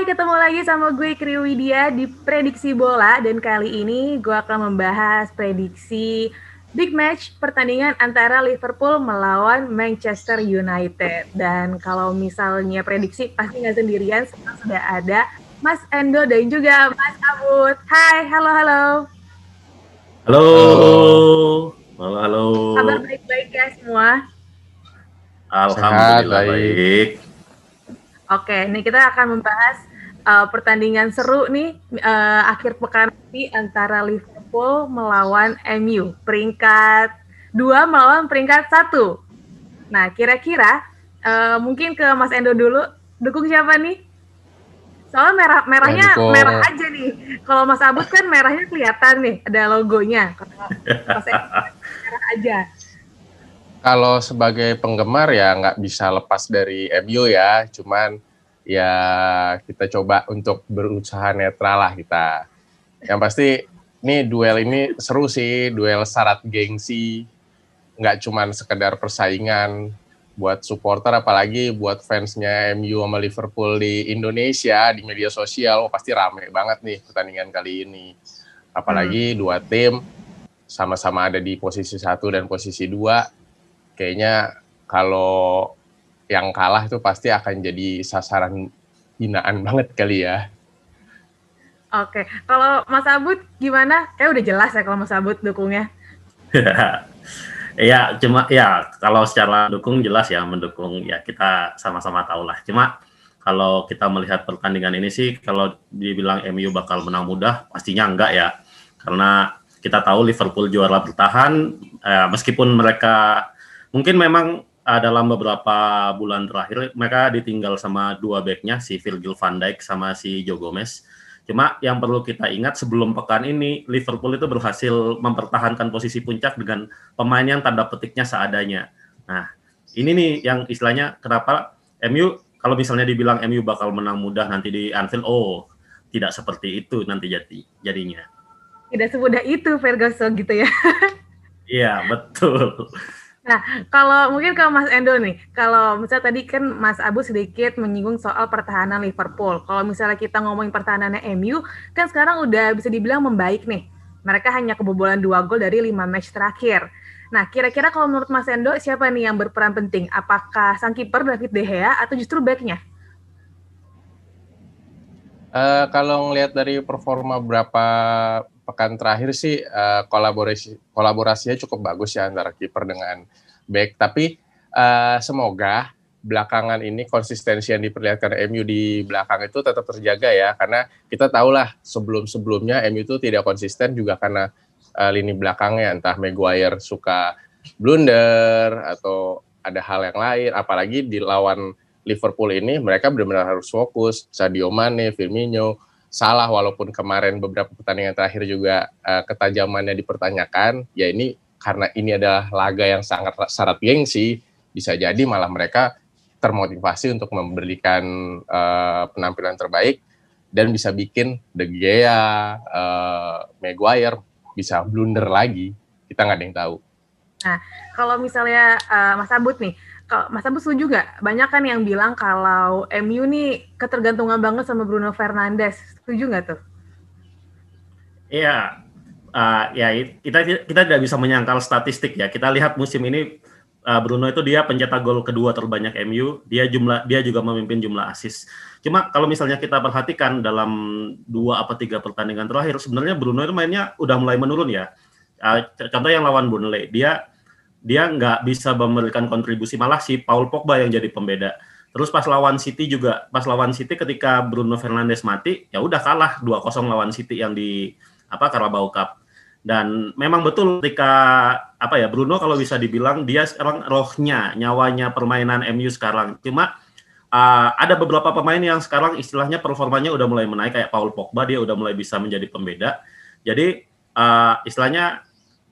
Hai, ketemu lagi sama gue Kri Widya di Prediksi Bola dan kali ini gue akan membahas prediksi big match pertandingan antara Liverpool melawan Manchester United. Dan kalau misalnya prediksi pasti nggak sendirian, sekarang sudah ada Mas Endo dan juga Mas Abud. Hai, halo halo. Halo. Halo, halo. Kabar baik-baik ya semua? Alhamdulillah Sehat, baik. baik. Oke, ini kita akan membahas uh, pertandingan seru nih uh, akhir pekan ini antara Liverpool melawan MU peringkat dua melawan peringkat satu. Nah, kira-kira uh, mungkin ke Mas Endo dulu dukung siapa nih? Soalnya merah merahnya Endo. merah aja nih. Kalau Mas Abud kan merahnya kelihatan nih, ada logonya. Kalau Mas merah aja kalau sebagai penggemar ya nggak bisa lepas dari MU ya, cuman ya kita coba untuk berusaha netral lah kita. Yang pasti ini duel ini seru sih, duel syarat gengsi, nggak cuman sekedar persaingan buat supporter apalagi buat fansnya MU sama Liverpool di Indonesia di media sosial oh, pasti rame banget nih pertandingan kali ini apalagi hmm. dua tim sama-sama ada di posisi satu dan posisi dua kayaknya kalau yang kalah itu pasti akan jadi sasaran hinaan banget kali ya. Oke, kalau Mas Abud gimana? Kayak udah jelas ya kalau Mas Abud dukungnya. ya, cuma ya kalau secara dukung jelas ya mendukung ya kita sama-sama tahu lah. Cuma kalau kita melihat pertandingan ini sih kalau dibilang MU bakal menang mudah pastinya enggak ya. Karena kita tahu Liverpool juara bertahan eh, meskipun mereka Mungkin memang uh, dalam beberapa bulan terakhir mereka ditinggal sama dua backnya si Virgil van Dijk sama si Joe Gomez. Cuma yang perlu kita ingat sebelum pekan ini Liverpool itu berhasil mempertahankan posisi puncak dengan pemain yang tanda petiknya seadanya. Nah, ini nih yang istilahnya kenapa MU kalau misalnya dibilang MU bakal menang mudah nanti di Anfield, oh tidak seperti itu nanti jadi jadinya. Tidak semudah itu Ferguson gitu ya. Iya, betul. Nah, kalau mungkin ke Mas Endo nih, kalau misalnya tadi kan Mas Abu sedikit menyinggung soal pertahanan Liverpool. Kalau misalnya kita ngomongin pertahanannya MU, kan sekarang udah bisa dibilang membaik nih. Mereka hanya kebobolan dua gol dari lima match terakhir. Nah, kira-kira kalau menurut Mas Endo, siapa nih yang berperan penting? Apakah sang kiper David De Gea atau justru backnya? Uh, kalau ngelihat dari performa berapa pekan terakhir sih uh, kolaborasi kolaborasinya cukup bagus ya antara kiper dengan back. Tapi uh, semoga belakangan ini konsistensi yang diperlihatkan MU di belakang itu tetap terjaga ya. Karena kita tahulah sebelum-sebelumnya MU itu tidak konsisten juga karena uh, lini belakangnya. Entah Maguire suka blunder atau ada hal yang lain. Apalagi di lawan Liverpool ini mereka benar-benar harus fokus. Sadio Mane, Firmino salah walaupun kemarin beberapa pertandingan terakhir juga uh, ketajamannya dipertanyakan ya ini karena ini adalah laga yang sangat syarat gengsi bisa jadi malah mereka termotivasi untuk memberikan uh, penampilan terbaik dan bisa bikin De Gea, uh, Maguire bisa blunder lagi kita nggak ada yang tahu. Nah kalau misalnya uh, Mas Abut nih Mas Abu setuju nggak? Banyak kan yang bilang kalau MU nih ketergantungan banget sama Bruno Fernandes. Setuju nggak tuh? Iya, uh, ya kita kita tidak bisa menyangkal statistik ya. Kita lihat musim ini uh, Bruno itu dia pencetak gol kedua terbanyak MU. Dia jumlah dia juga memimpin jumlah assist. Cuma kalau misalnya kita perhatikan dalam dua apa tiga pertandingan terakhir, sebenarnya Bruno itu mainnya udah mulai menurun ya. Uh, contoh yang lawan Burnley, dia dia nggak bisa memberikan kontribusi malah si Paul Pogba yang jadi pembeda. Terus pas lawan City juga, pas lawan City ketika Bruno Fernandes mati, ya udah kalah 2-0 lawan City yang di apa Carabao Cup. Dan memang betul ketika apa ya Bruno kalau bisa dibilang dia sekarang rohnya, nyawanya permainan MU sekarang. Cuma uh, ada beberapa pemain yang sekarang istilahnya performanya udah mulai menaik kayak Paul Pogba dia udah mulai bisa menjadi pembeda. Jadi uh, istilahnya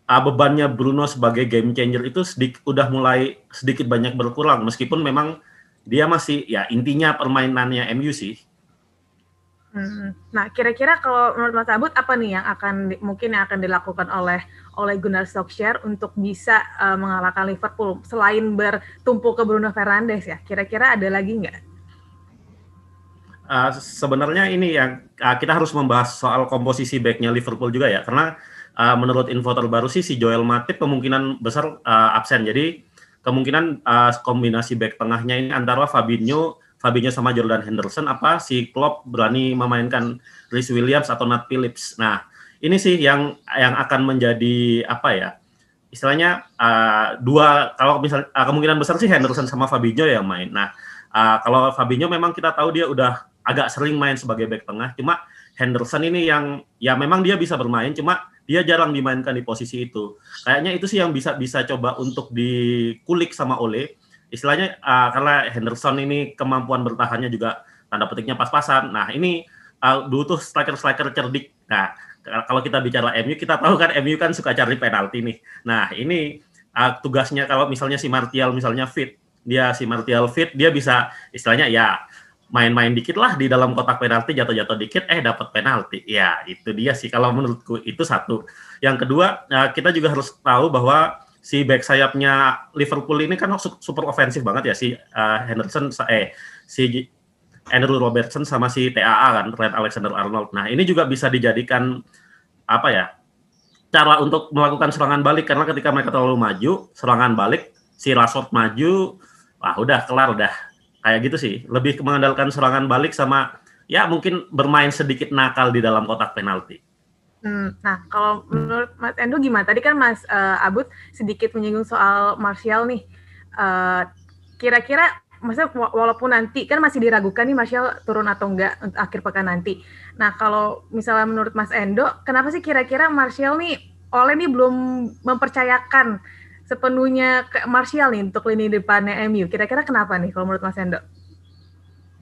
uh, bebannya Bruno sebagai game changer itu sedikit udah mulai sedikit banyak berkurang meskipun memang dia masih ya intinya permainannya MU sih. Hmm. Nah, kira-kira kalau menurut Mas Abud apa nih yang akan mungkin yang akan dilakukan oleh oleh Gunnar Solskjaer untuk bisa uh, mengalahkan Liverpool selain bertumpu ke Bruno Fernandes ya? Kira-kira ada lagi nggak? uh, sebenarnya ini yang uh, kita harus membahas soal komposisi backnya Liverpool juga ya, karena uh, menurut info terbaru sih si Joel Matip kemungkinan besar uh, absen. Jadi kemungkinan uh, kombinasi back tengahnya ini antara Fabinho, Fabinho sama Jordan Henderson apa si Klopp berani memainkan Rhys Williams atau Nat Phillips. Nah, ini sih yang yang akan menjadi apa ya? Istilahnya uh, dua kalau misal uh, kemungkinan besar sih Henderson sama Fabinho yang main. Nah, uh, kalau Fabinho memang kita tahu dia udah agak sering main sebagai back tengah. Cuma Henderson ini yang ya memang dia bisa bermain, cuma dia jarang dimainkan di posisi itu. Kayaknya itu sih yang bisa bisa coba untuk dikulik sama Ole. Istilahnya uh, karena Henderson ini kemampuan bertahannya juga tanda petiknya pas-pasan. Nah ini uh, dulu tuh striker-striker cerdik. Nah kalau kita bicara MU, kita tahu kan MU kan suka cari penalti nih. Nah ini uh, tugasnya kalau misalnya si Martial misalnya fit, dia si Martial fit, dia bisa istilahnya ya main-main dikit lah di dalam kotak penalti jatuh-jatuh dikit eh dapat penalti. Ya itu dia sih kalau menurutku itu satu. Yang kedua eh, kita juga harus tahu bahwa si back sayapnya Liverpool ini kan super ofensif banget ya si uh, Henderson eh si Andrew Robertson sama si TAA kan Trent Alexander Arnold. Nah ini juga bisa dijadikan apa ya cara untuk melakukan serangan balik. Karena ketika mereka terlalu maju serangan balik si Rashford maju wah udah kelar udah kayak gitu sih lebih mengandalkan serangan balik sama ya mungkin bermain sedikit nakal di dalam kotak penalti. Hmm, nah, kalau menurut Mas Endo gimana? Tadi kan Mas uh, Abud sedikit menyinggung soal Martial nih. Uh, kira-kira, maksudnya walaupun nanti kan masih diragukan nih Martial turun atau enggak akhir pekan nanti. Nah, kalau misalnya menurut Mas Endo, kenapa sih kira-kira Martial nih oleh nih belum mempercayakan sepenuhnya ke Martial nih untuk lini depannya MU. Kira-kira kenapa nih kalau menurut Mas Endo?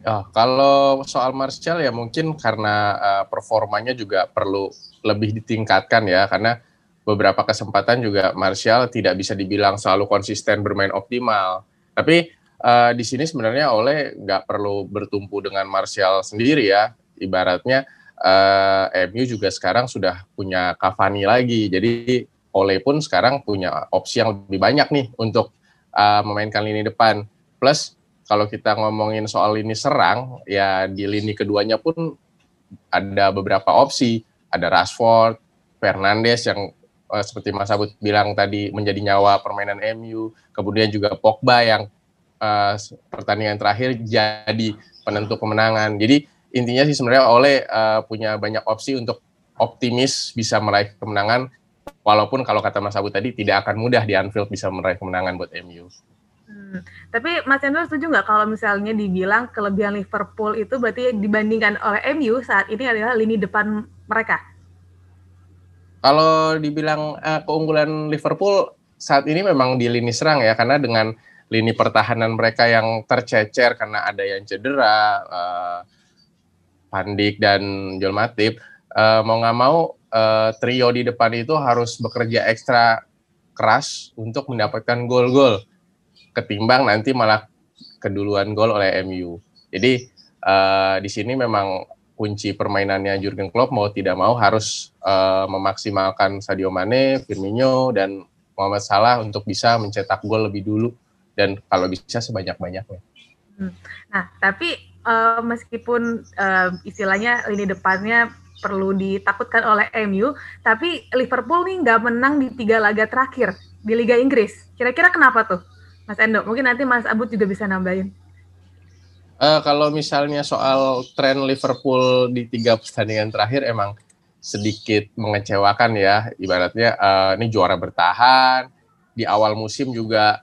Oh, kalau soal Martial ya mungkin karena uh, performanya juga perlu lebih ditingkatkan ya karena beberapa kesempatan juga Martial tidak bisa dibilang selalu konsisten bermain optimal. Tapi uh, di sini sebenarnya oleh nggak perlu bertumpu dengan Martial sendiri ya. Ibaratnya uh, MU juga sekarang sudah punya Cavani lagi. Jadi Ole pun sekarang punya opsi yang lebih banyak nih untuk uh, memainkan lini depan. Plus kalau kita ngomongin soal lini serang, ya di lini keduanya pun ada beberapa opsi. Ada Rashford, Fernandes yang uh, seperti Mas Abud bilang tadi menjadi nyawa permainan MU. Kemudian juga Pogba yang uh, pertandingan terakhir jadi penentu kemenangan. Jadi intinya sih sebenarnya Ole uh, punya banyak opsi untuk optimis bisa meraih kemenangan Walaupun kalau kata Mas Abu tadi tidak akan mudah di Anfield bisa meraih kemenangan buat MU. Hmm. Tapi Mas Hendro setuju nggak kalau misalnya dibilang kelebihan Liverpool itu berarti dibandingkan oleh MU saat ini adalah lini depan mereka? Kalau dibilang uh, keunggulan Liverpool saat ini memang di lini serang ya karena dengan lini pertahanan mereka yang tercecer karena ada yang cedera, uh, Pandik dan Joel Matip, uh, mau nggak mau uh, trio di depan itu harus bekerja ekstra keras untuk mendapatkan gol-gol ketimbang nanti malah keduluan gol oleh MU. Jadi uh, di sini memang kunci permainannya Jurgen Klopp mau tidak mau harus uh, memaksimalkan Sadio Mane, Firmino dan Muhammad Salah untuk bisa mencetak gol lebih dulu dan kalau bisa sebanyak-banyaknya. Hmm. Nah, tapi uh, meskipun uh, istilahnya lini depannya perlu ditakutkan oleh MU, tapi Liverpool nih nggak menang di tiga laga terakhir di Liga Inggris. Kira-kira kenapa tuh, Mas Endo? Mungkin nanti Mas Abud juga bisa nambahin. Uh, kalau misalnya soal tren Liverpool di tiga pertandingan terakhir emang sedikit mengecewakan ya. Ibaratnya uh, ini juara bertahan, di awal musim juga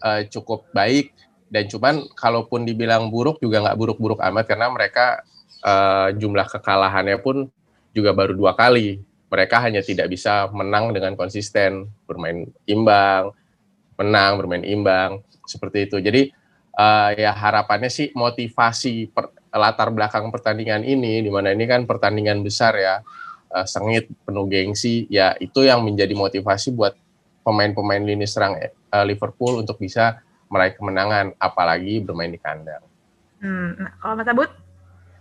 uh, cukup baik, dan cuman kalaupun dibilang buruk juga nggak buruk-buruk amat karena mereka uh, jumlah kekalahannya pun juga baru dua kali. Mereka hanya tidak bisa menang dengan konsisten, bermain imbang, menang, bermain imbang, seperti itu. Jadi uh, ya harapannya sih motivasi per, latar belakang pertandingan ini, di mana ini kan pertandingan besar ya, uh, sengit, penuh gengsi, ya itu yang menjadi motivasi buat pemain-pemain lini serang uh, Liverpool untuk bisa meraih kemenangan, apalagi bermain di kandang. Hmm, nah, kalau Mas Abud?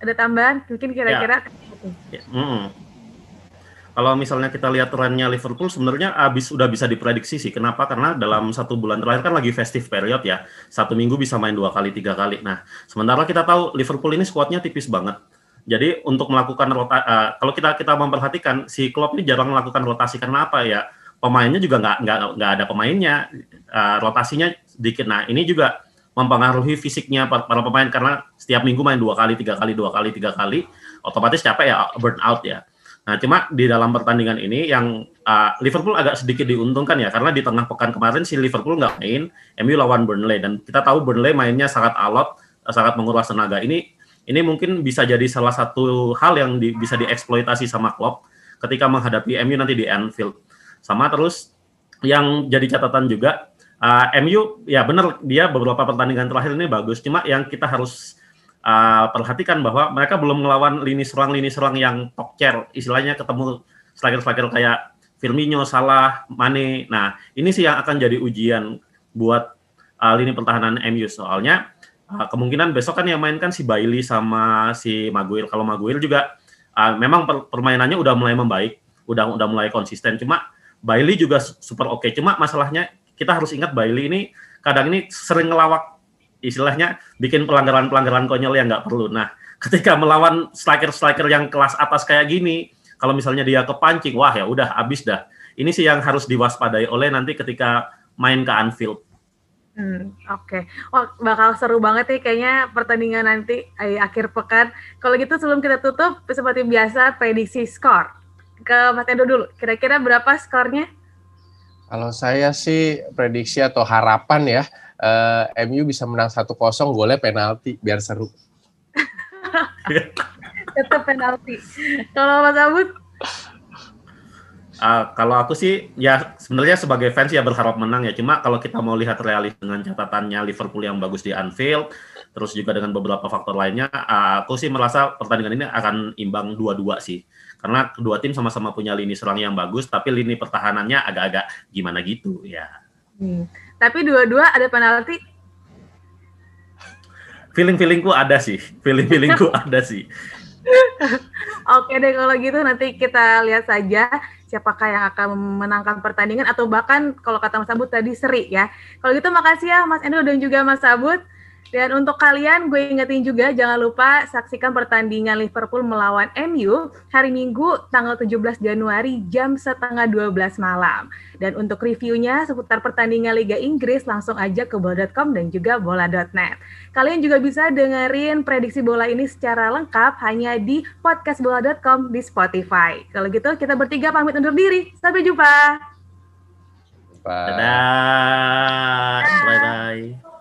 Ada tambahan mungkin kira-kira ya. Hmm. kalau misalnya kita lihat trennya Liverpool sebenarnya habis udah bisa diprediksi sih. Kenapa? Karena dalam satu bulan terakhir kan lagi festive period ya. Satu minggu bisa main dua kali, tiga kali. Nah, sementara kita tahu Liverpool ini skuadnya tipis banget. Jadi untuk melakukan rota, uh, kalau kita kita memperhatikan si Klopp ini jarang melakukan rotasi karena apa ya? Pemainnya juga nggak nggak nggak ada pemainnya, uh, rotasinya sedikit. Nah ini juga mempengaruhi fisiknya para, pemain karena setiap minggu main dua kali, tiga kali, dua kali, tiga kali, otomatis capek ya burn out ya. Nah, cuma di dalam pertandingan ini yang uh, Liverpool agak sedikit diuntungkan ya karena di tengah pekan kemarin si Liverpool nggak main, MU lawan Burnley dan kita tahu Burnley mainnya sangat alot, sangat menguras tenaga. Ini ini mungkin bisa jadi salah satu hal yang di, bisa dieksploitasi sama Klopp ketika menghadapi MU nanti di Anfield. Sama terus yang jadi catatan juga uh, MU ya benar dia beberapa pertandingan terakhir ini bagus, cuma yang kita harus uh, perhatikan bahwa mereka belum melawan lini serang lini serang yang top chair istilahnya ketemu striker-striker kayak Firmino, Salah, Mane. Nah, ini sih yang akan jadi ujian buat uh, lini pertahanan MU soalnya uh, kemungkinan besok kan yang main kan si Bailey sama si Maguire. Kalau Maguire juga uh, memang per permainannya udah mulai membaik, udah udah mulai konsisten. Cuma Bailey juga super oke. Okay. Cuma masalahnya kita harus ingat Bailey ini kadang ini sering ngelawak istilahnya bikin pelanggaran-pelanggaran konyol yang nggak perlu. Nah, ketika melawan striker-striker yang kelas atas kayak gini, kalau misalnya dia kepancing, wah ya udah habis dah. Ini sih yang harus diwaspadai oleh nanti ketika main ke Anfield. Hmm, Oke, okay. bakal seru banget nih kayaknya pertandingan nanti eh, akhir pekan. Kalau gitu sebelum kita tutup, seperti biasa prediksi skor ke Mas Edo dulu. Kira-kira berapa skornya? Kalau saya sih prediksi atau harapan ya, uh, eh, MU bisa menang 1-0 golnya penalti biar seru. Tetap penalti. Kalau Mas Abud? Uh, kalau aku sih ya sebenarnya sebagai fans ya berharap menang ya. Cuma kalau kita mau lihat realis dengan catatannya Liverpool yang bagus di Anfield, terus juga dengan beberapa faktor lainnya, uh, aku sih merasa pertandingan ini akan imbang dua-dua sih. Karena kedua tim sama-sama punya lini serang yang bagus, tapi lini pertahanannya agak-agak gimana gitu ya. Hmm. Tapi dua-dua ada penalti. Feeling-feelingku ada sih. Feeling-feelingku ada sih. Oke deh kalau gitu nanti kita lihat saja siapakah yang akan memenangkan pertandingan atau bahkan kalau kata Mas Abud tadi seri ya. Kalau gitu makasih ya Mas Endo dan juga Mas Abud. Dan untuk kalian, gue ingetin juga jangan lupa saksikan pertandingan Liverpool melawan MU hari Minggu tanggal 17 Januari jam setengah 12 malam. Dan untuk reviewnya seputar pertandingan Liga Inggris langsung aja ke bola.com dan juga bola.net. Kalian juga bisa dengerin prediksi bola ini secara lengkap hanya di podcastbola.com di Spotify. Kalau gitu kita bertiga pamit undur diri. Sampai jumpa. Bye. Dadah. Bye-bye.